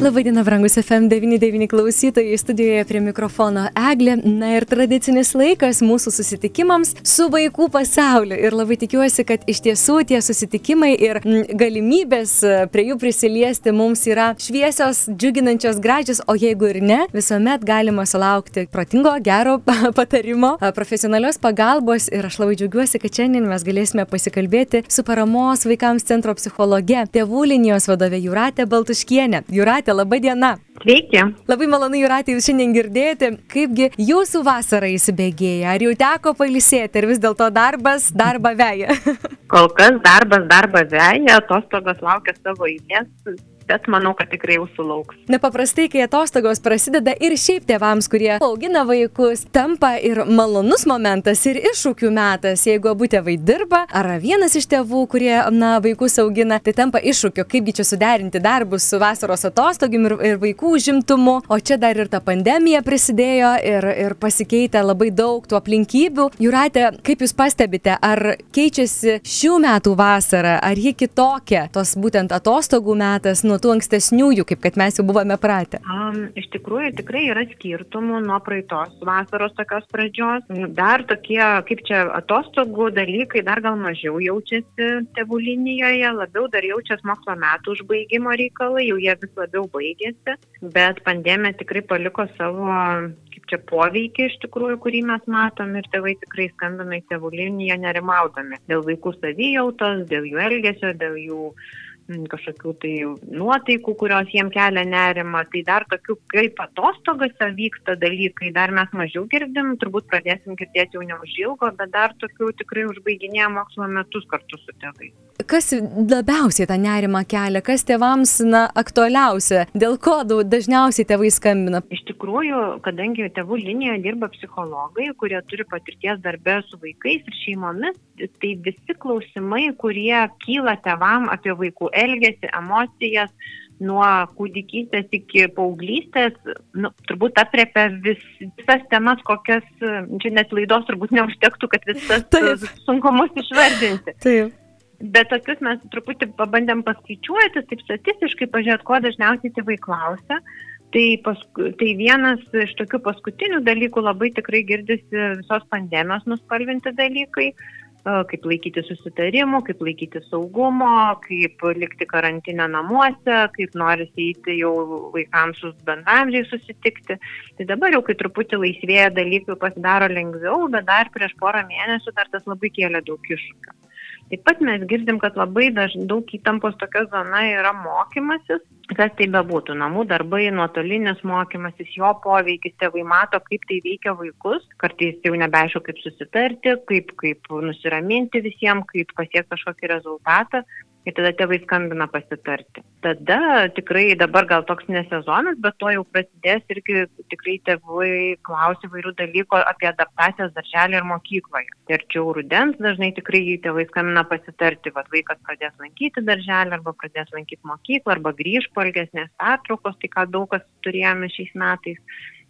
Labadiena, brangus FM99 klausytojai, studijoje prie mikrofono Eglė. Na ir tradicinis laikas mūsų susitikimams su vaikų pasauliu. Ir labai tikiuosi, kad iš tiesų tie susitikimai ir galimybės e, prie jų prisiliesti mums yra šviesios, džiuginančios, gražios, o jeigu ir ne, visuomet galima sulaukti protingo, gero patarimo, profesionalios pagalbos. Ir aš labai džiaugiuosi, kad šiandien mes galėsime pasikalbėti su paramos vaikams centro psichologe, tėvų linijos vadove Juratė Baltuškienė. Juratė, Jūratė, laba diena. Sveiki. Labai malonu, Jūratė, jūs šiandien girdėti, kaipgi jūsų vasara įsibėgėja. Ar jau teko palisėti, ar vis dėlto darbas darbą veja? Kol kas darbas darbą veja, atostogos laukia savo eilės, bet manau, kad tikrai jau sulauks. Nepaprastai, kai atostogos prasideda ir šiaip tėvams, kurie augina vaikus, tampa ir malonus momentas, ir iššūkių metas, jeigu abu tėvai dirba, ar vienas iš tėvų, kurie, na, vaikus augina, tai tampa iššūkiu, kaipgi čia suderinti darbus su vasaros atostogim ir, ir vaikų užimtumu, o čia dar ir ta pandemija prisidėjo ir, ir pasikeitė labai daug tų aplinkybių. Juratė, kaip jūs pastebite, ar keičiasi šių metų vasara, ar ji kitokia, tos būtent atostogų metas nuo tų ankstesniųjų, kaip kad mes jau buvome pratę? Um, iš tikrųjų, tikrai yra skirtumų nuo praeitos vasaros tokios pradžios. Dar tokie, kaip čia, atostogų dalykai dar gal mažiau jaučiasi tėvų linijoje, labiau dar jaučiasi mokslo metų užbaigimo reikalai, jau jie vis labiau baigėsi, bet pandemija tikrai paliko savo kaip čia poveikį iš tikrųjų, kurį mes matom ir tėvai tikrai skambina į tėvų liniją nerimaudami dėl vaikų savijautos, dėl jų elgesio, dėl jų kažkokių tai nuotaikų, kurios jiem kelia nerima, tai dar tokių kaip atostogose vyksta dalykai, dar mes mažiau girdim, turbūt pradėsim girdėti jau neužilgo, bet dar tokių tikrai užbaiginėja mokslo metus kartu su tėvais. Kas labiausiai tą nerimą kelia, kas tėvams na, aktualiausia, dėl ko dažniausiai tėvai skambina? Iš tikrųjų, kadangi tėvų linijoje dirba psichologai, kurie turi patirties darbę su vaikais ir šeimomis, tai visi klausimai, kurie kyla tėvam apie vaikų elgesį, emocijas, nuo kūdikystės iki paauglystės, nu, turbūt apriepia vis, visas temas, kokias, čia net laidos turbūt neužtektų, kad visas Taip. sunkumus išvardinti. Taip. Bet tokius mes truputį pabandėm paskaičiuoti, taip statistiškai pažiūrėti, ko dažniausiai tėvai klausia. Tai, pask, tai vienas iš tokių paskutinių dalykų labai tikrai girdisi visos pandemijos nuspalvinti dalykai kaip laikyti susitarimų, kaip laikyti saugumo, kaip likti karantinę namuose, kaip norisi įti jau vaikams su bendramžiai susitikti. Tai dabar jau, kai truputį laisvėja dalykai, pasidaro lengviau, bet dar prieš porą mėnesių dar tas labai kėlė daug iššūkių. Taip pat mes girdim, kad labai daug įtampos tokia zona yra mokymasis, kas tai bebūtų, namų darbai, nuotolinis mokymasis, jo poveikis, tėvai mato, kaip tai veikia vaikus, kartais jau nebeaišku, kaip susitarti, kaip, kaip nusiraminti visiems, kaip pasiekti kažkokį rezultatą ir tada tėvai skambina pasitarti. Tada tikrai dabar gal toks nesezonas, bet to jau prasidės irgi tikrai tėvai klausia vairių dalykų apie adaptacijas darželį ir mokykloje. Ir arčiau rudens dažnai tikrai tėvai skambina pasitarti, kad vaikas pradės lankyti darželį arba pradės lankyti mokyklą arba grįž po ilgesnės pertraukos, tai ką daug kas turėjome šiais metais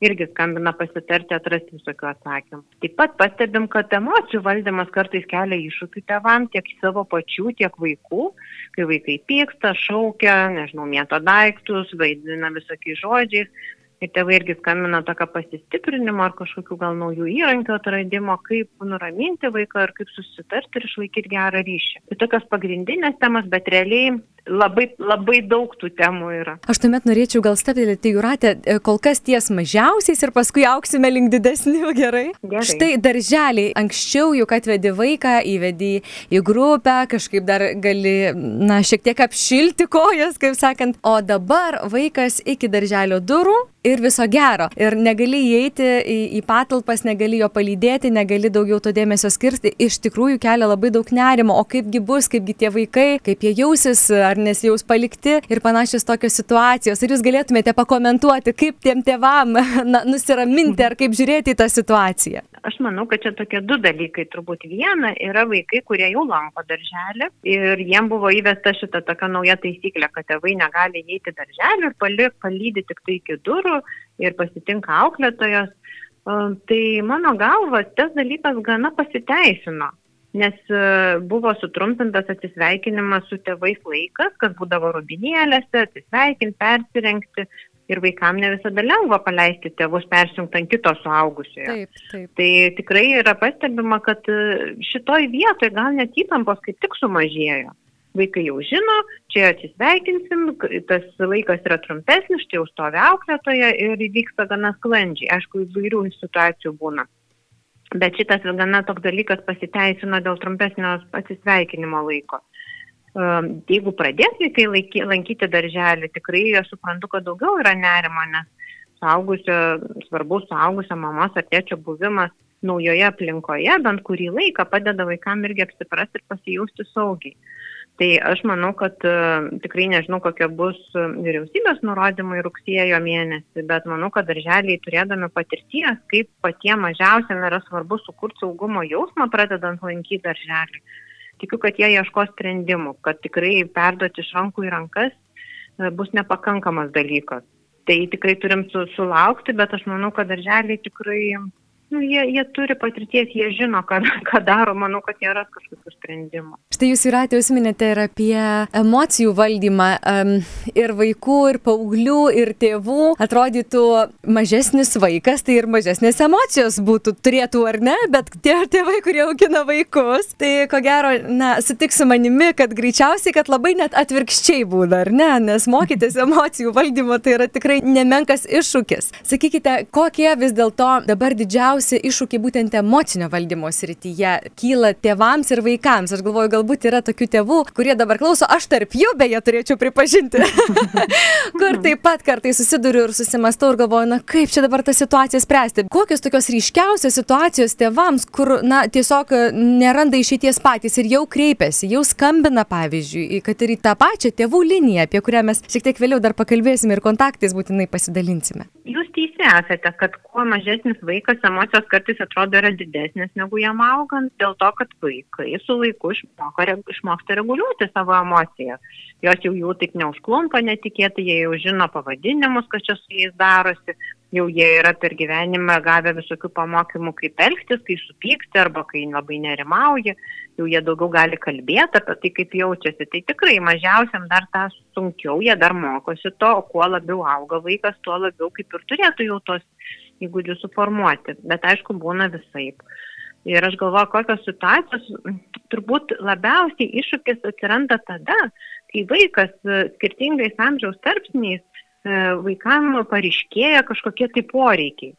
irgi skambina pasitarti, atrasti visokių atsakymų. Taip pat pastebim, kad emocijų valdymas kartais kelia iššūkių tevam tiek savo pačių, tiek vaikų, kai vaikai pyksta, šaukia, nežinau, mėto daiktus, vaidina visokiais žodžiais ir tėvai irgi skambina tokio pasistiprinimo ar kažkokių gal naujų įrankių atradimo, kaip nuraminti vaiką ir kaip susitarti ir išlaikyti gerą ryšį. Tai tokios pagrindinės temas, bet realiai labai, labai daug tų temų yra. Aš tuomet norėčiau gal stebėti jūratę e, kol kas ties mažiausiais ir paskui auksime link didesnių, gerai? gerai. Štai darželiai, anksčiau juk atvedi vaiką, įvedi į grupę, kažkaip dar gali, na, šiek tiek apšilti kojas, kaip sakant, o dabar vaikas iki darželio durų ir viso gero. Ir negali įeiti į, į patalpas, negali jo palydėti, negali daugiau to dėmesio skirti. Iš tikrųjų kelia labai daug nerimo, o kaipgi bus, kaipgi tie vaikai, kaip jie jausis, ar nesijaus palikti ir panašios tokios situacijos. Ar jūs galėtumėte pakomentuoti, kaip tiem tėvam na, nusiraminti ar kaip žiūrėti į tą situaciją? Aš manau, kad čia tokie du dalykai. Turbūt viena yra vaikai, kurie jau lanko darželį ir jiem buvo įvesta šita tokia nauja taisyklė, kad tėvai negali įeiti darželį ir palik, palydyti tik tai iki durų ir pasitinka auklėtojos. Tai mano galva, tas dalykas gana pasiteisino nes e, buvo sutrumpintas atsisveikinimas su tėvais laikas, kas būdavo rubinėlėse, atsisveikinti, persirengti, ir vaikam ne visada lengva paleisti tėvus persijungti ant kito suaugusiojo. Taip, taip. Tai tikrai yra pastebima, kad e, šitoj vietoje gal net įtampos kaip tik sumažėjo. Vaikai jau žino, čia atsisveikinsim, tas laikas yra trumpesnis, štai jau stovi auklėtoje ir įvyksta gana sklandžiai. Aišku, įvairių situacijų būna. Bet šitas gana toks dalykas pasiteisino dėl trumpesnio atsisveikinimo laiko jeigu pradės vaikai lankyti darželį, tikrai aš suprantu, kad daugiau yra nerimo, nes suaugusio, svarbus suaugusio mamos ar tėčio buvimas naujoje aplinkoje bent kurį laiką padeda vaikam irgi apsiprasti ir pasijausti saugiai. Tai aš manau, kad uh, tikrai nežinau, kokie bus vyriausybės nurodymai rugsėjo mėnesį, bet manau, kad darželiai turėdami patirties, kaip patiem mažiausiam yra svarbu sukurti saugumo jausmą, pradedant lankyti darželį tikiu, kad jie ieško sprendimų, kad tikrai perduoti iš rankų į rankas e, bus nepakankamas dalykas. Tai tikrai turim su, sulaukti, bet aš manau, kad darželiai tikrai nu, jie, jie turi patirties, jie žino, ką, ką daro, manau, kad ras kažkokių sprendimų. Štai jūs įratė užsiminėte ir apie emocijų valdymą um, ir vaikų, ir paauglių, ir tėvų. Atrodytų mažesnis vaikas, tai ir mažesnės emocijos būtų, turėtų ar ne, bet tie tėvai, kurie augina vaikus, tai ko gero, na, sutiks su manimi, kad greičiausiai, kad labai net atvirkščiai būna, ar ne, nes mokytis emocijų valdymo tai yra tikrai nemenkas iššūkis. Sakykite, kokie vis dėlto dabar didžiausi didžiausi iššūkiai būtent emocinio valdymo srityje kyla tėvams ir vaikams? Aš galvoju, galbūt yra tokių tėvų, kurie dabar klauso, aš tarp jų beje turėčiau pripažinti, kur taip pat kartais susiduriu ir susimastau ir galvoju, na kaip čia dabar tą situaciją spręsti. Kokios tokios ryškiausios situacijos tėvams, kur, na, tiesiog neranda išeities patys ir jau kreipiasi, jau skambina, pavyzdžiui, kad ir į tą pačią tėvų liniją, apie kurią mes šiek tiek vėliau dar pakalbėsime ir kontaktais būtinai pasidalinsime. Jūs teisi esate, kad kuo mažesnis vaikas emocijos kartais atrodo yra didesnės negu jam augant, dėl to, kad vaikai su laiku išmoko, išmoksta reguliuoti savo emocijas. Jos jau jų taip neužklumpa netikėtai, jie jau žino pavadinimus, kas čia su jais darosi, jau jie yra per gyvenimą gavę visokių pamokymų, kaip elgtis, kai supykti arba kai labai nerimauja, jau jie daugiau gali kalbėti apie tai, kaip jaučiasi. Tai tikrai mažiausiam dar tą sunkiau, jie dar mokosi to, o kuo labiau auga vaikas, tuo labiau kaip ir turėtų jau tos įgūdžių suformuoti, bet aišku, būna visaip. Ir aš galvoju, kokios situacijos turbūt labiausiai iššūkis atsiranda tada, kai vaikas skirtingais amžiaus tarpsniais vaikam pariškėja kažkokie tai poreikiai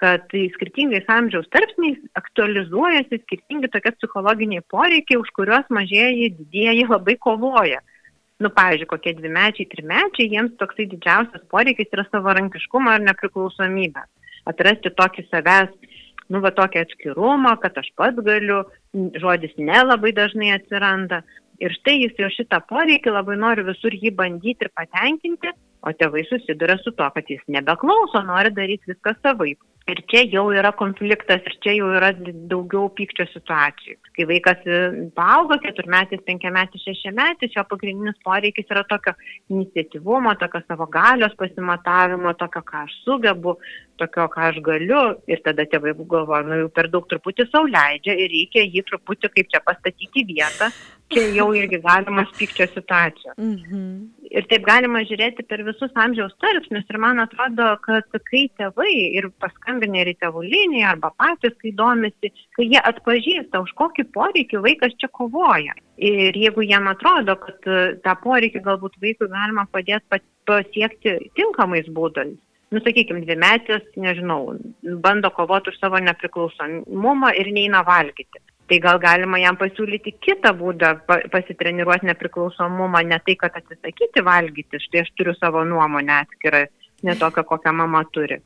kad tai skirtingais amžiaus tarpsniais aktualizuojasi skirtingi tokie psichologiniai poreikiai, už kuriuos mažieji didieji labai kovoja. Nu, pavyzdžiui, kokie dvimečiai, trimečiai, jiems toksai didžiausias poreikis yra savarankiškumo ir nepriklausomybė atrasti tokį savęs, nu, va tokį atskirumą, kad aš pats galiu, žodis nelabai dažnai atsiranda. Ir štai jis jau šitą poreikį labai nori visur jį bandyti ir patenkinti, o tėvai susiduria su to, kad jis nebeklauso, nori daryti viską savaip. Ir čia jau yra konfliktas, ir čia jau yra daugiau pykčio situacijų. Kai vaikas e, paauga, keturmetis, penkiametis, šešiametis, jo pagrindinis poreikis yra tokio iniciatyvumo, tokio savo galios pasimatavimo, tokio, ką aš sugebu, tokio, ką aš galiu. Ir tada tėvai galvoja, nu jau per daug truputį sauliaidžia ir reikia jį truputį kaip čia pastatyti vietą. Čia jau irgi galimas pykčio situacija. Mhm ir taip galima žiūrėti per visus amžiaus tarpsnius ir man atrodo, kad kai tėvai ir paskambinė ir į tėvų liniją arba patys, kai domisi, kai jie atpažįsta, už kokį poreikį vaikas čia kovoja. Ir jeigu jiem atrodo, kad e, tą poreikį galbūt vaikui galima padėti pasiekti tinkamais būdais, nu, sakykime, dvimetis, nežinau, bando kovoti už savo nepriklausomumą ir neina valgyti tai gal galima jam pasiūlyti kitą būdą pasitreniruoti nepriklausomumą, ne tai, kad atsisakyti valgyti, štai aš turiu savo nuomonę atskirą, ne tokią, kokią mama turi.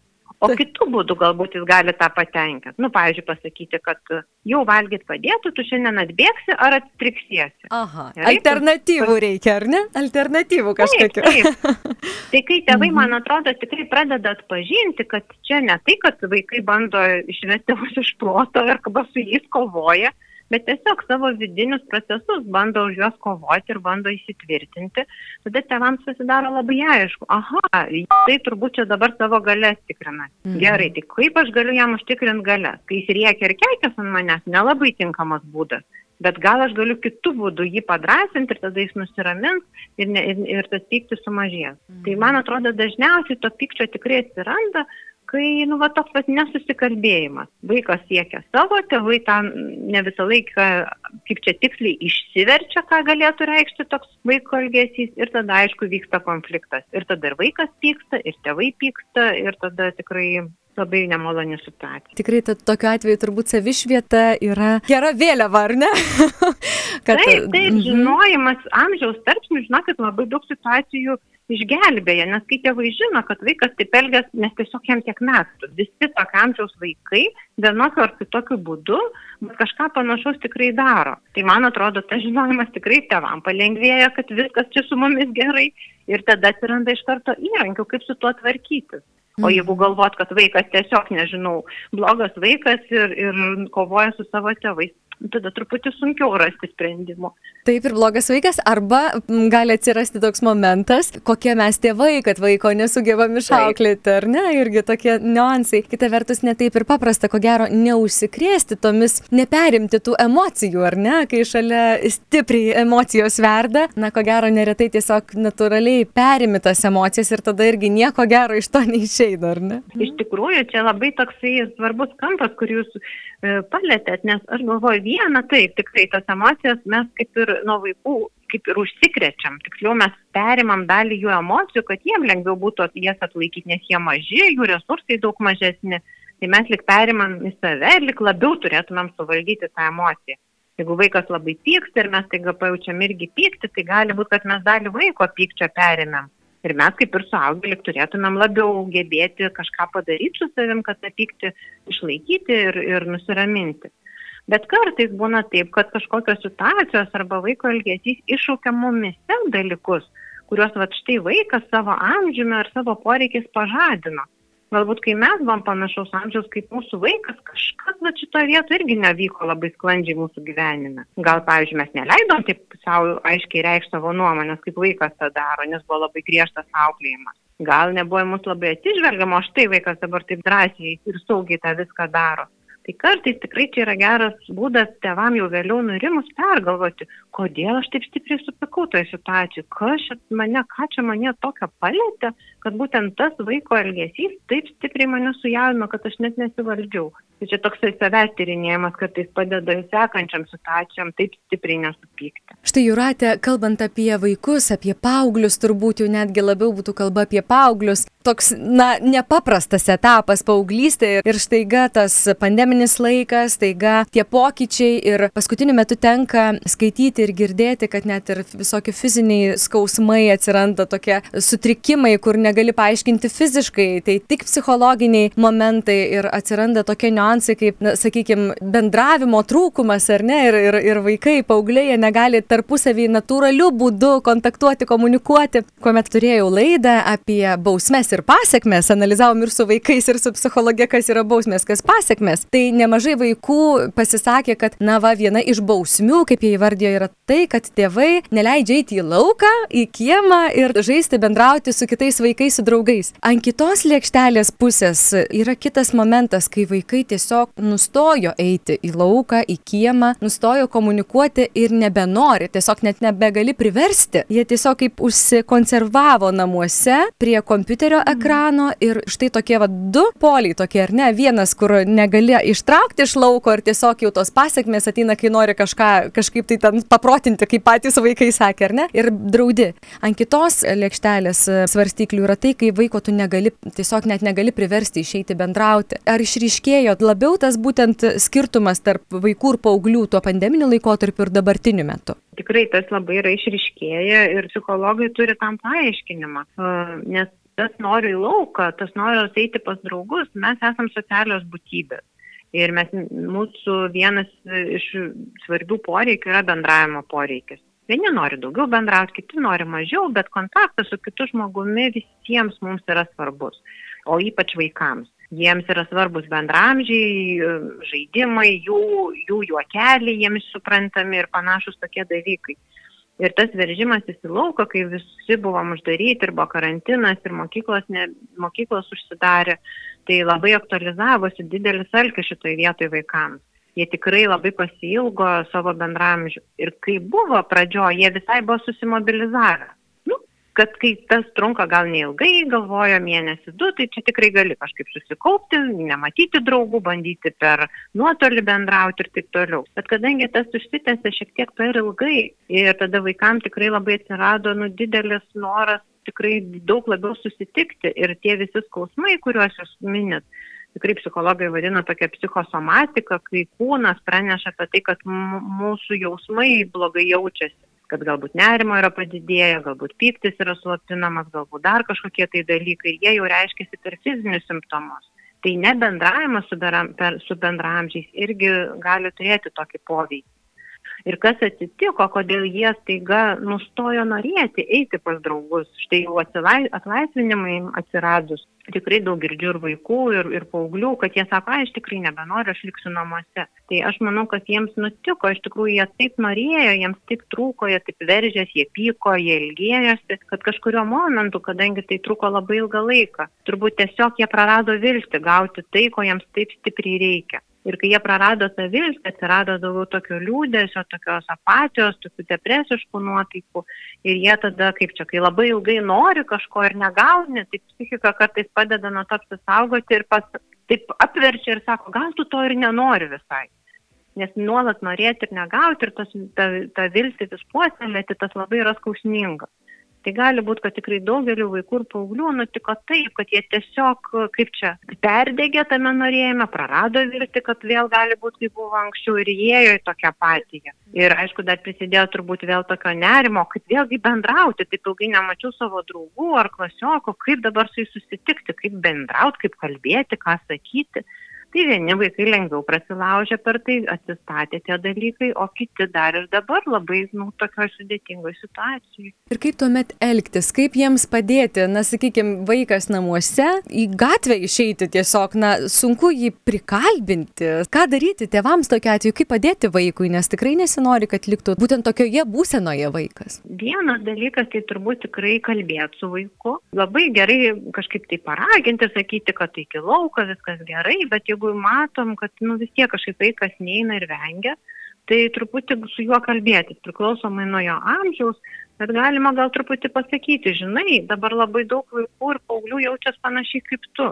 O kitų būdų galbūt jis gali tą patenkinti. Nu, pavyzdžiui, pasakyti, kad jau valgyt padėtų, tu šiandien atbėgsi ar atstriksiesi. Aha. Gerai, Alternatyvų reikia, ar ne? Alternatyvų kažkokių. Taip, taip. Tai kai tėvai, mhm. man atrodo, tikrai pradeda atpažinti, kad čia ne tai, kad vaikai bando išvesti tėvus iš ploto ir arba su jais kovoja, bet tiesiog savo vidinius procesus bando už juos kovoti ir bando įsitvirtinti, tada tėvams pasidaro labai aišku, aha, tai turbūt čia dabar savo galės tikrina. Mhm. Gerai, tai kaip aš galiu jam užtikrinti galės, kai jis riekia ir keikias ant manęs, nelabai tinkamas būdas. Bet gal aš galiu kitų būdų jį padrasinti ir tada jis nusiramins ir, ne, ir, ir tas pyktis sumažės. Mhm. Tai man atrodo, dažniausiai to pykčio tikrai atsiranda, kai, nu, va, toks pat nesusikalbėjimas. Vaikas siekia savo, tėvai tam ne visą laiką, kaip čia tiksliai, išsiverčia, ką galėtų reikšti toks vaiko elgesys ir tada, aišku, vyksta konfliktas. Ir tada ir vaikas pyksta, ir tėvai pyksta, ir tada tikrai labai nemaloni situacija. Tikrai tokiu atveju turbūt savišvieta yra gera vėliava, ar ne? Kad... Taip, taip, mhm. žinojimas amžiaus tarpsnių, žinokit, labai daug situacijų išgelbėja, nes kai tėvai žino, kad vaikas taip elgės, nes tiesiog jam tiek metų, visi tokio amžiaus vaikai vienokiu ar kitokiu būdu kažką panašaus tikrai daro. Tai man atrodo, tas žinojimas tikrai tevam palengvėja, kad viskas čia su mumis gerai ir tada atsiranda iš karto įrankių, kaip su tuo tvarkytis. O jeigu galvot, kad vaikas tiesiog, nežinau, blogas vaikas ir, ir kovoja su savo tėvais, tada truputį sunkiau rasti sprendimų. Taip ir blogas vaikas, arba gali atsirasti toks momentas, kokie mes tėvai, kad vaiko nesugebam išauklėti, ar ne, irgi tokie niuansai. Kita vertus, netaip ir paprasta, ko gero, neužsikrėsti tomis, neperimti tų emocijų, ar ne, kai šalia stipriai emocijos verda, na, ko gero, neretai tiesiog natūraliai perimi tas emocijas ir tada irgi nieko gero iš to neišeina, ar ne? Iš tikrųjų, čia labai toksai svarbus kampas, kurį jūs e, palėtėt, nes aš galvoju, viena, taip, tikrai tas emocijas mes kaip ir nuo vaikų, kaip ir užsikrečiam. Tiksliau, mes perimam dalį jų emocijų, kad jiem lengviau būtų jas atlaikyti, nes jie maži, jų resursai daug mažesni. Tai mes lik perimam į save ir lik labiau turėtumėm suvaldyti tą emociją. Jeigu vaikas labai pyksta ir mes taiga pajaučiam irgi pykti, tai gali būti, kad mes dalį vaiko pykčio perimėm. Ir mes kaip ir suaugėlik turėtumėm labiau gebėti kažką padaryti su savim, kad tą pyktį išlaikyti ir, ir nusiraminti. Bet kartais būna taip, kad kažkokios situacijos arba vaiko elgesys iššaukia mumise dalykus, kuriuos va štai vaikas savo amžiumi ar savo poreikiais pažadino. Galbūt kai mes buvom panašaus amžiaus kaip mūsų vaikas, kažkas va šitoje vietoje irgi nevyko labai sklandžiai mūsų gyvenime. Gal, pavyzdžiui, mes neleidom taip savo aiškiai reikšti savo nuomonės, kaip vaikas tą daro, nes buvo labai griežtas auklėjimas. Gal nebuvo mūsų labai atsižvelgiama, o štai vaikas dabar taip drąsiai ir saugiai tą viską daro. Tai kartais tikrai čia yra geras būdas tevam jau vėliau nurimus pergalvoti, kodėl aš taip stipriai supikau toje situacijoje, kas čia mane, ką čia mane tokio palėtė, kad būtent tas vaiko elgesys taip stipriai mane sujaudino, kad aš net nesivaldžiau. Tai čia toksai savęs tyrinėjimas kartais padeda sekančiam situacijom taip stipriai nesupykti. Štai Juratė, kalbant apie vaikus, apie paauglius, turbūt jau netgi labiau būtų kalba apie paauglius. Toks, na, nepaprastas etapas paauglystė ir štaiga tas pandeminis laikas, staiga tie pokyčiai ir paskutiniu metu tenka skaityti ir girdėti, kad net ir visokie fiziniai skausmai atsiranda tokie sutrikimai, kur negali paaiškinti fiziškai, tai tik psichologiniai momentai ir atsiranda tokie niuansai kaip, na, sakykime, bendravimo trūkumas, ar ne, ir, ir, ir vaikai, paaugliai, negali tarpusavį natūraliu būdu kontaktuoti, komunikuoti. Kuomet turėjau laidą apie bausmes ir pasiekmes, analizavom ir su vaikais, ir su psichologė, kas yra bausmės, kas pasiekmes, tai nemažai vaikų pasisakė, kad, na, va, viena iš bausmių, kaip jie įvardėjo, yra tai, kad tėvai neleidžia eiti į lauką, į kiemą ir žaisti, bendrauti su kitais vaikais, su draugais. Ant kitos lėkštelės pusės yra kitas momentas, kai vaikai tiesiog nustojo eiti į lauką, į kiemą, nustojo komunikuoti ir nebenori, tiesiog net nebegali priversti. Jie tiesiog kaip užsikonservavo namuose prie kompiuterio mhm. ekrano ir štai tokie va du poliai tokie, ar ne? Vienas, kur negali ištraukti iš lauko ir tiesiog jau tos pasiekmes ateina, kai nori kažką kažkaip tai ten paprotinti, kaip patys vaikai sakė, ar ne? Ir draudi. Ant kitos lėkštelės svarstyklių yra tai, kai vaiko tu negali, tiesiog net negali priversti išeiti bendrauti. Ar išryškėjo labiau tas būtent skirtumas tarp vaikų ir paauglių tuo pandeminiu laikotarpiu ir dabartiniu metu? Tikrai tas labai yra išriškėję ir psichologai turi tam paaiškinimą, nes tas nori į lauką, tas nori eiti pas draugus, mes esame socialios būtybės. Ir mes, mūsų vienas iš svarbių poreikių yra bendravimo poreikis. Vieni nori daugiau bendrauti, kiti nori mažiau, bet kontaktas su kitu žmogumi visiems mums yra svarbus, o ypač vaikams. Jiems yra svarbus bendramžiai, žaidimai, jų, jų juokeliai jiems suprantami ir panašus tokie dalykai. Ir tas veržimasis į lauką, kai visi buvom uždaryti ir buvo karantinas ir mokyklos, ne, mokyklos užsidarė, tai labai aktualizavosi didelis alkis šitoj vietoj vaikams. Jie tikrai labai pasilgo savo bendramžių. Ir kai buvo pradžioje, jie visai buvo susimobilizavę kad kai tas trunka gal neilgai, galvojo mėnesį du, tai čia tikrai gali kažkaip susikaupti, nematyti draugų, bandyti per nuotolį bendrauti ir taip toliau. Bet kadangi tas užsitęsė šiek tiek per ilgai ir tada vaikams tikrai labai atsirado nu, didelis noras tikrai daug labiau susitikti ir tie visi skausmai, kuriuos jūs minit, tikrai psichologai vadina tokia psichosomatika, kai kūnas praneša apie tai, kad mūsų jausmai blogai jaučiasi kad galbūt nerimo yra padidėję, galbūt pyktis yra slopinamas, galbūt dar kažkokie tai dalykai jie jau reiškia per fizinius simptomus. Tai nebendravimas su, su bendramžiais irgi gali turėti tokį poveikį ir kas atsitiko, kodėl jie staiga nustojo norėti eiti pas draugus. Štai jau atlaisvinimai atsiradus. Tikrai daug girdžiu ir vaikų, ir, ir paauglių, kad jie sako, aš tikrai nebenoriu, aš liksiu namuose. Tai aš manau, kad jiems nutiko, iš tikrųjų jie taip norėjo, jiems taip trūko, jie taip veržės, jie pyko, jie ilgėjosi, kad kažkurio momentu, kadangi tai truko labai ilgą laiką, turbūt tiesiog jie prarado viltį gauti tai, ko jiems taip stipriai reikia. Ir kai jie prarado tą viltį, atsirado daugiau tokio liūdėsio, tokios apatijos, tokių depresiškų nuotaikų. Ir jie tada, kaip čia, kai labai ilgai nori kažko ir negauni, tai psichika kartais padeda nuo to apsisaugoti ir pas, taip apverčia ir sako, gal tu to ir nenori visai. Nes nuolat norėti ir negauti ir tas, ta, ta viltis vis puoselėti, tas labai yra skausminga. Tai gali būti, kad tikrai daugeliu vaikų ir paauglių nutiko taip, kad jie tiesiog, kaip čia, perdegė tame norėjime, prarado viltį, kad vėl gali būti, kaip buvo anksčiau ir įėjo į tokią patiją. Ir aišku, dar prisidėjo turbūt vėl tokio nerimo, kaip vėlgi bendrauti, taip ilgai nemačiau savo draugų ar klasioko, kaip dabar su jais susitikti, kaip bendrauti, kaip kalbėti, ką sakyti tai vieni vaikai lengviau prasilaužė per tai, atsistatė tie dalykai, o kiti dar ir dabar labai, nu, tokioje sudėtingoje situacijoje. Ir kaip tuomet elgtis, kaip jiems padėti, na, sakykime, vaikas namuose, į gatvę išeiti tiesiog, na, sunku jį prikalbinti. Ką daryti tėvams tokia atveju, kaip padėti vaikui, nes tikrai nesinori, kad liktų būtent tokioje būsenoje vaikas. Vienas dalykas, tai turbūt tikrai kalbėti su vaiku. Labai gerai kažkaip tai paraginti, sakyti, kad tai iki lauko, viskas gerai, bet jeigu jeigu matom, kad nu, vis tiek kažkaip vaikas neina ir vengia, tai truputį su juo kalbėtis, priklausomai nuo jo amžiaus, bet galima gal truputį pasakyti, žinai, dabar labai daug vaikų ir paauglių jaučiasi panašiai kaip tu.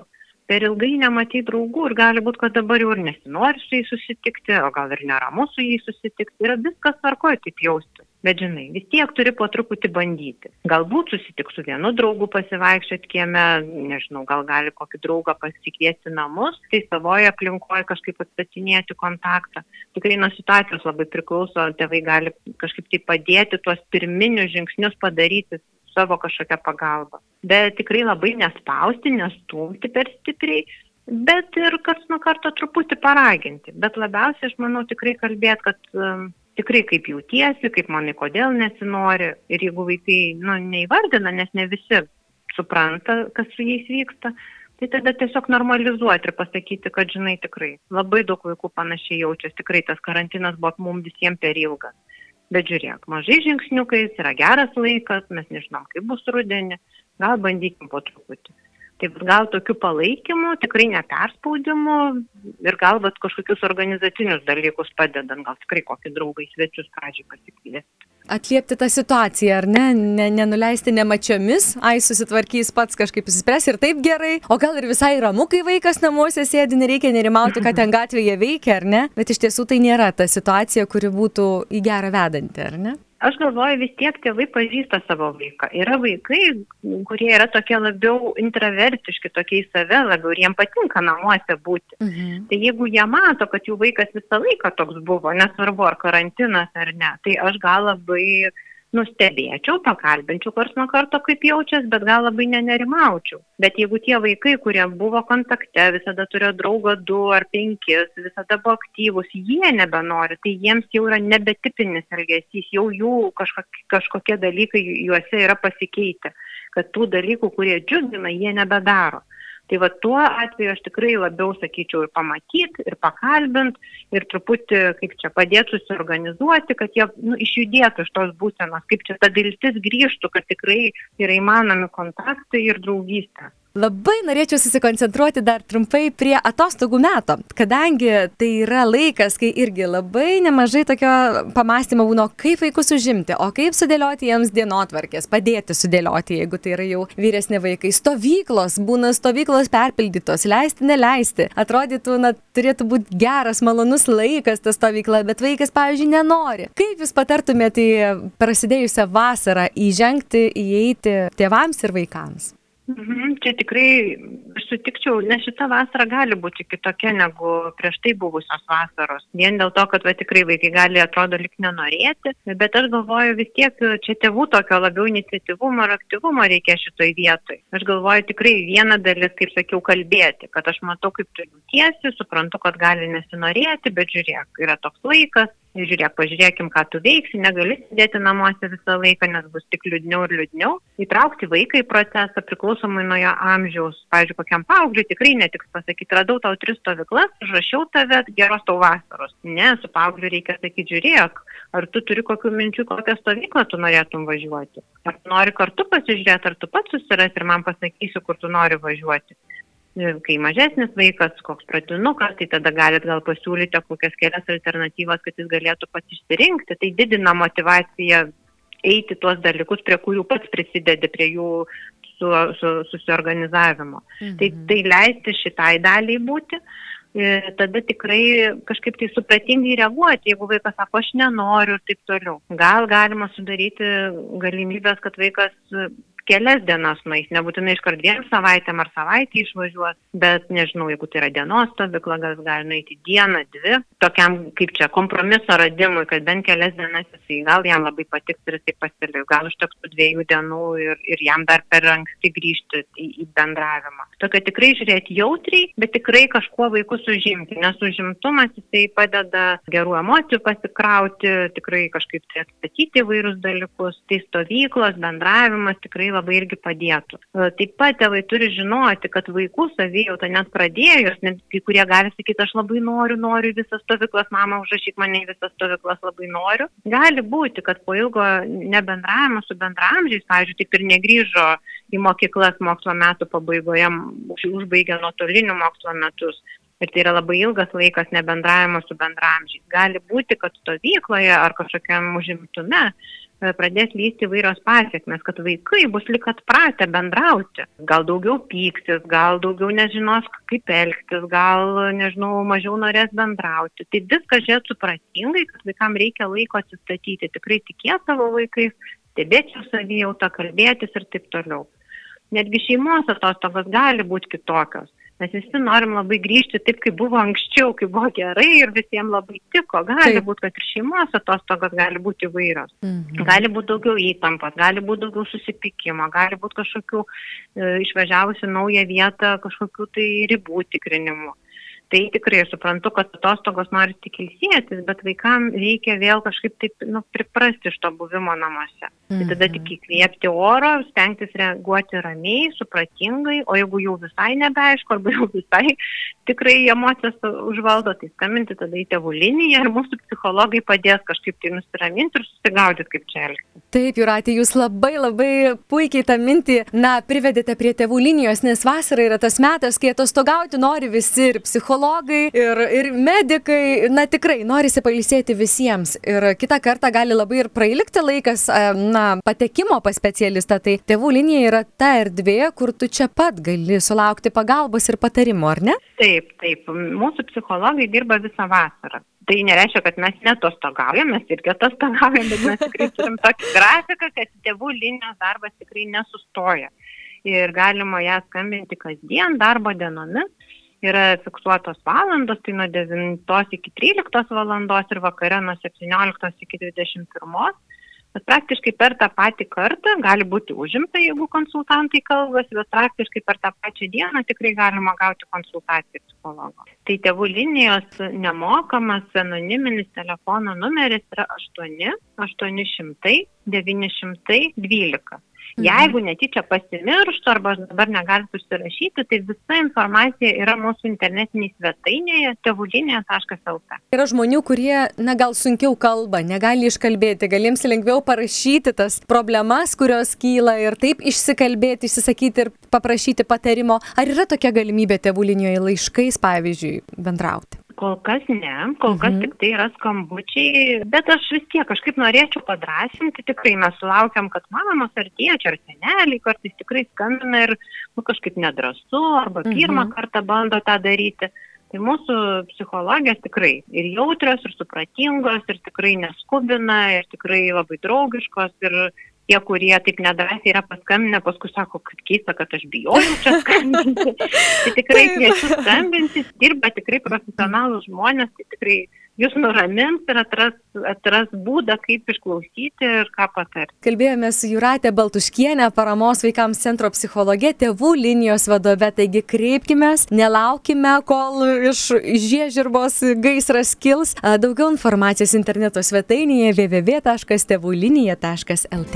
Per ilgai nematai draugų ir gali būti, kad dabar jau ir nesinori su jais susitikti, o gal ir neramu su jais susitikti. Yra viskas tvarkoja taip jaustis. Bet žinai, vis tiek turi po truputį bandyti. Galbūt susitik su vienu draugu pasivaikščioti kieme, nežinau, gal gali kokį draugą pasikviesti namus, tai savoje aplinkoje kažkaip atstatinėti kontaktą. Tikrai nuo situacijos labai priklauso, tėvai gali kažkaip tai padėti tuos pirminius žingsnius padaryti savo kažkokią pagalbą. Bet tikrai labai nespausti, nestumti per stipriai, bet ir karts nuo karto truputį paraginti. Bet labiausiai aš manau tikrai kalbėti, kad um, tikrai kaip jautiesi, kaip manai, kodėl nesinori. Ir jeigu vaikai nu, neįvardina, nes ne visi supranta, kas su jais vyksta, tai tada tiesiog normalizuoti ir pasakyti, kad žinai tikrai labai daug vaikų panašiai jaučiasi, tikrai tas karantinas buvo mums visiems per ilgas. Bet žiūrėk, mažai žingsniukais yra geras laikas, mes nežinom, kaip bus rudenį, gal bandykim po truputį. Taip gal tokiu palaikymu, tikrai neperspaudimu ir gal vat, kažkokius organizacinius dalykus padedant, gal tikrai kokį draugą į svečius pradžiai pasikviesti. Atliepti tą situaciją, ar ne? ne nenuleisti nemačiomis, ai susitvarkys pats kažkaip įsispręs ir taip gerai, o gal ir visai ramu, kai vaikas namuose sėdi, nereikia nerimauti, kad ten gatvėje veikia, ar ne? Bet iš tiesų tai nėra ta situacija, kuri būtų į gerą vedanti, ar ne? Aš galvoju, vis tiek tėvai pažįsta savo vaiką. Yra vaikai, kurie yra tokie labiau intravertiški, tokie į save labiau ir jiems patinka namuose būti. Mhm. Tai jeigu jie mato, kad jų vaikas visą laiką toks buvo, nesvarbu ar karantinas ar ne, tai aš gal labai nustebėčiau, pakalbinčiau kars nuo karto, kaip jaučiasi, bet gal labai nenerimaučiau. Bet jeigu tie vaikai, kurie buvo kontakte, visada turėjo draugą du ar penkis, visada buvo aktyvus, jie nebenori, tai jiems jau yra nebetipinis elgesys, jau jų kažkokie, kažkokie dalykai juose yra pasikeitę, kad tų dalykų, kurie džiugina, jie nebedaro. Tai va tuo atveju aš tikrai labiau sakyčiau ir pamatyti, ir pakalbint, ir truputį, kaip čia padėti susiorganizuoti, kad jie nu, išjudėtų iš tos būsenos, kaip čia ta viltis grįžtų, kad tikrai yra įmanomi kontaktai ir draugystė. Labai norėčiau susikoncentruoti dar trumpai prie atostogų meto, kadangi tai yra laikas, kai irgi labai nemažai tokio pamastymo būna, kaip vaikus užimti, o kaip sudėlioti jiems dienotvarkės, padėti sudėlioti, jeigu tai yra jau vyresni vaikai. Stovyklos, būna stovyklos perpildytos, leisti, neleisti. Atrodytų, na, turėtų būti geras, malonus laikas ta stovykla, bet vaikas, pavyzdžiui, nenori. Kaip jūs patartumėte prasidėjusią vasarą įžengti, įeiti tėvams ir vaikams? Mhm, čia tikrai sutikčiau, nes šita vasara gali būti kitokia negu prieš tai buvusios vasaros. Vien dėl to, kad va, tikrai vaikai gali atrodo lik nenorėti, bet aš galvoju vis tiek čia tėvų tokio labiau iniciatyvumo ir aktyvumo reikia šitoj vietoj. Aš galvoju tikrai viena dalis, kaip sakiau, kalbėti, kad aš matau, kaip tu jautiesi, suprantu, kad gali nesinorėti, bet žiūrėk, yra toks laikas, žiūrėk, pažiūrėkim, ką tu veiksi, negali sėdėti namuose visą laiką, nes bus tik liūdniau ir liūdniau. Įtraukti vaiką į procesą priklausomai nuo jo amžiaus. Pavyzdžiui, kokiam paaugliui tikrai netiks pasakyti, radau tau tris stovyklas, užrašiau tave, geros tau vasaros. Ne, su paaugliu reikia sakyti, žiūrėk, ar tu turi kokių minčių, kokią stovyklą tu norėtum važiuoti. Ar nori kartu pasižiūrėti, ar tu pats susirasi ir man pasakysi, kur tu nori važiuoti kai mažesnis vaikas, koks pradinukas, tai tada galit gal pasiūlyti kokias kelias alternatyvas, kad jis galėtų pats išsirinkti. Tai didina motivaciją eiti tuos dalykus, prie kurių pats prisidedi, prie jų su, su, susiorganizavimo. Mhm. Tai, tai leisti šitai daliai būti. Tada tikrai kažkaip tai supratingai reaguoti, jeigu vaikas sako, aš nenoriu ir taip toliau. Gal galima sudaryti galimybės, kad vaikas kelias dienas nueis, nebūtinai iškart dviem savaitėm ar savaitį išvažiuos, bet nežinau, jeigu tai yra dienos stovykla, gal gali nueiti dieną, dvi, tokiam kaip čia kompromiso radimui, kad bent kelias dienas jisai gal jam labai patiks ir jisai pasiliks, gal užteks tų dviejų dienų ir, ir jam dar per anksti grįžti į, į bendravimą. Tokio tikrai žiūrėti jautriai, bet tikrai kažkuo vaikus užimti, nes užimtumas jisai padeda gerų emocijų pasikrauti, tikrai kažkaip tai atstatyti įvairius dalykus, tai stovyklos, bendravimas tikrai labai irgi padėtų. E, taip pat tėvai turi žinoti, kad vaikų savijauta net pradėjus, net kai kurie gali sakyti, aš labai noriu, noriu visas stovyklas, mama užrašyk mane į visas stovyklas, labai noriu. Gali būti, kad po ilgo nebendravimo su bendramžiais, pavyzdžiui, taip ir negrįžo į mokyklas mokslo metų pabaigoje, užbaigė nuotolinių mokslo metus. Ir tai yra labai ilgas laikas nebendravimo su bendramžiais. Gali būti, kad stovykloje ar kažkokiam užimtume pradės lysti įvairios pasiekmes, kad vaikai bus lik atpratę bendrauti. Gal daugiau pyktis, gal daugiau nežinos, kaip elgtis, gal, nežinau, mažiau norės bendrauti. Tai viską žiūrėt supratingai, kad vaikam reikia laiko atsistatyti, tikrai tikėti savo vaikais, stebėti jų savijautą, kalbėtis ir taip toliau. Netgi šeimos atostogos gali būti kitokios Mes visi norim labai grįžti taip, kaip buvo anksčiau, kai buvo gerai ir visiems labai tiko. Gali būti, kad ir šeimos atostogos gali būti įvairios. Mhm. Gali būti daugiau įtampos, gali būti daugiau susipykimo, gali būti kažkokių e, išvažiavusių naują vietą, kažkokių tai ribų tikrinimų tai tikrai suprantu, kad atostogos nori tik ilsėtis, bet vaikam reikia vėl kažkaip taip nu, priprasti iš to buvimo namuose. Mhm. Tai tada tik įkvėpti oro, stengtis reaguoti ramiai, supratingai, o jeigu jau visai nebeaišku, arba jau visai tikrai emocijas užvaldo, tai skambinti tada į tėvų liniją ir mūsų psichologai padės kažkaip tai nusiraminti ir susigaudyti, kaip čia elgtis. Taip, Juratė, jūs labai labai puikiai tą mintį, na, privedėte prie tėvų linijos, nes vasara yra tas metas, kai atostogauti nori visi ir psichologai ir, ir medikai, na tikrai, norisi pailsėti visiems. Ir kitą kartą gali labai ir prailgti laikas, na, patekimo pas specialistą. Tai tėvų linija yra ta erdvė, kur tu čia pat gali sulaukti pagalbos ir patarimo, ar ne? Taip, taip. Mūsų psichologai dirba visą vasarą. Tai nereiškia, kad mes netostogaujam, mes irgi atostogaujam, bet mes tikrai turim tokį grafiką, kad tėvų linijos darbas tikrai nesustoja. Ir galima ją skambinti kasdien darbo dienomis yra fiksuotos valandos, tai nuo 9 iki 13 valandos ir vakare nuo 17 iki 21. Bet praktiškai per tą patį kartą gali būti užimta, jeigu konsultantai kalbasi, bet praktiškai per tą pačią dieną tikrai galima gauti konsultaciją psichologo. Tai tėvų linijos nemokamas anoniminis telefono numeris yra 8 800 912. Mhm. Jeigu netyčia pasimirštų arba dabar negali susirašyti, tai visa informacija yra mūsų internetiniai svetainėje tėvulinė.lt. Yra žmonių, kurie, na gal sunkiau kalba, negali iškalbėti, gal jiems lengviau parašyti tas problemas, kurios kyla ir taip išsikalbėti, išsisakyti ir paprašyti patarimo. Ar yra tokia galimybė tėvulinijoje laiškais, pavyzdžiui, bendrauti? Kol kas ne, kol kas mhm. tik tai yra skambučiai, bet aš vis tiek kažkaip norėčiau padrasinti, tikrai mes sulaukiam, kad mamos ar tėčiai ar seneliai kartais tikrai skambina ir nu, kažkaip nedrasu arba pirmą mhm. kartą bando tą daryti. Tai mūsų psichologijos tikrai ir jautrios, ir supratingos, ir tikrai neskubina, ir tikrai labai draugiškos, ir tie, kurie taip nedrąsiai yra paskambinę, paskui sako, kad keista, kad aš bijojau čia skambinti. tai tikrai kviečiu skambinti, dirba tikrai profesionalų žmonės, tai tikrai jūs nuramins ir atras, atras būdą, kaip išklausyti ir ką patarti. Kalbėjome su Juratė Baltuškienė, paramos vaikams centro psichologė, tėvų linijos vadove, taigi kreipkime, nelaukime, kol iš žiežirbos gaisras kils. Daugiau informacijos interneto svetainėje www.tėvūlinija.lt.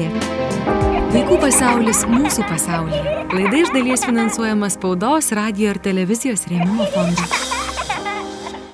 Vaikų pasaulis mūsų pasaulyje. Laida iš dalies finansuojama spaudos, radio ir televizijos rėmimo fondo.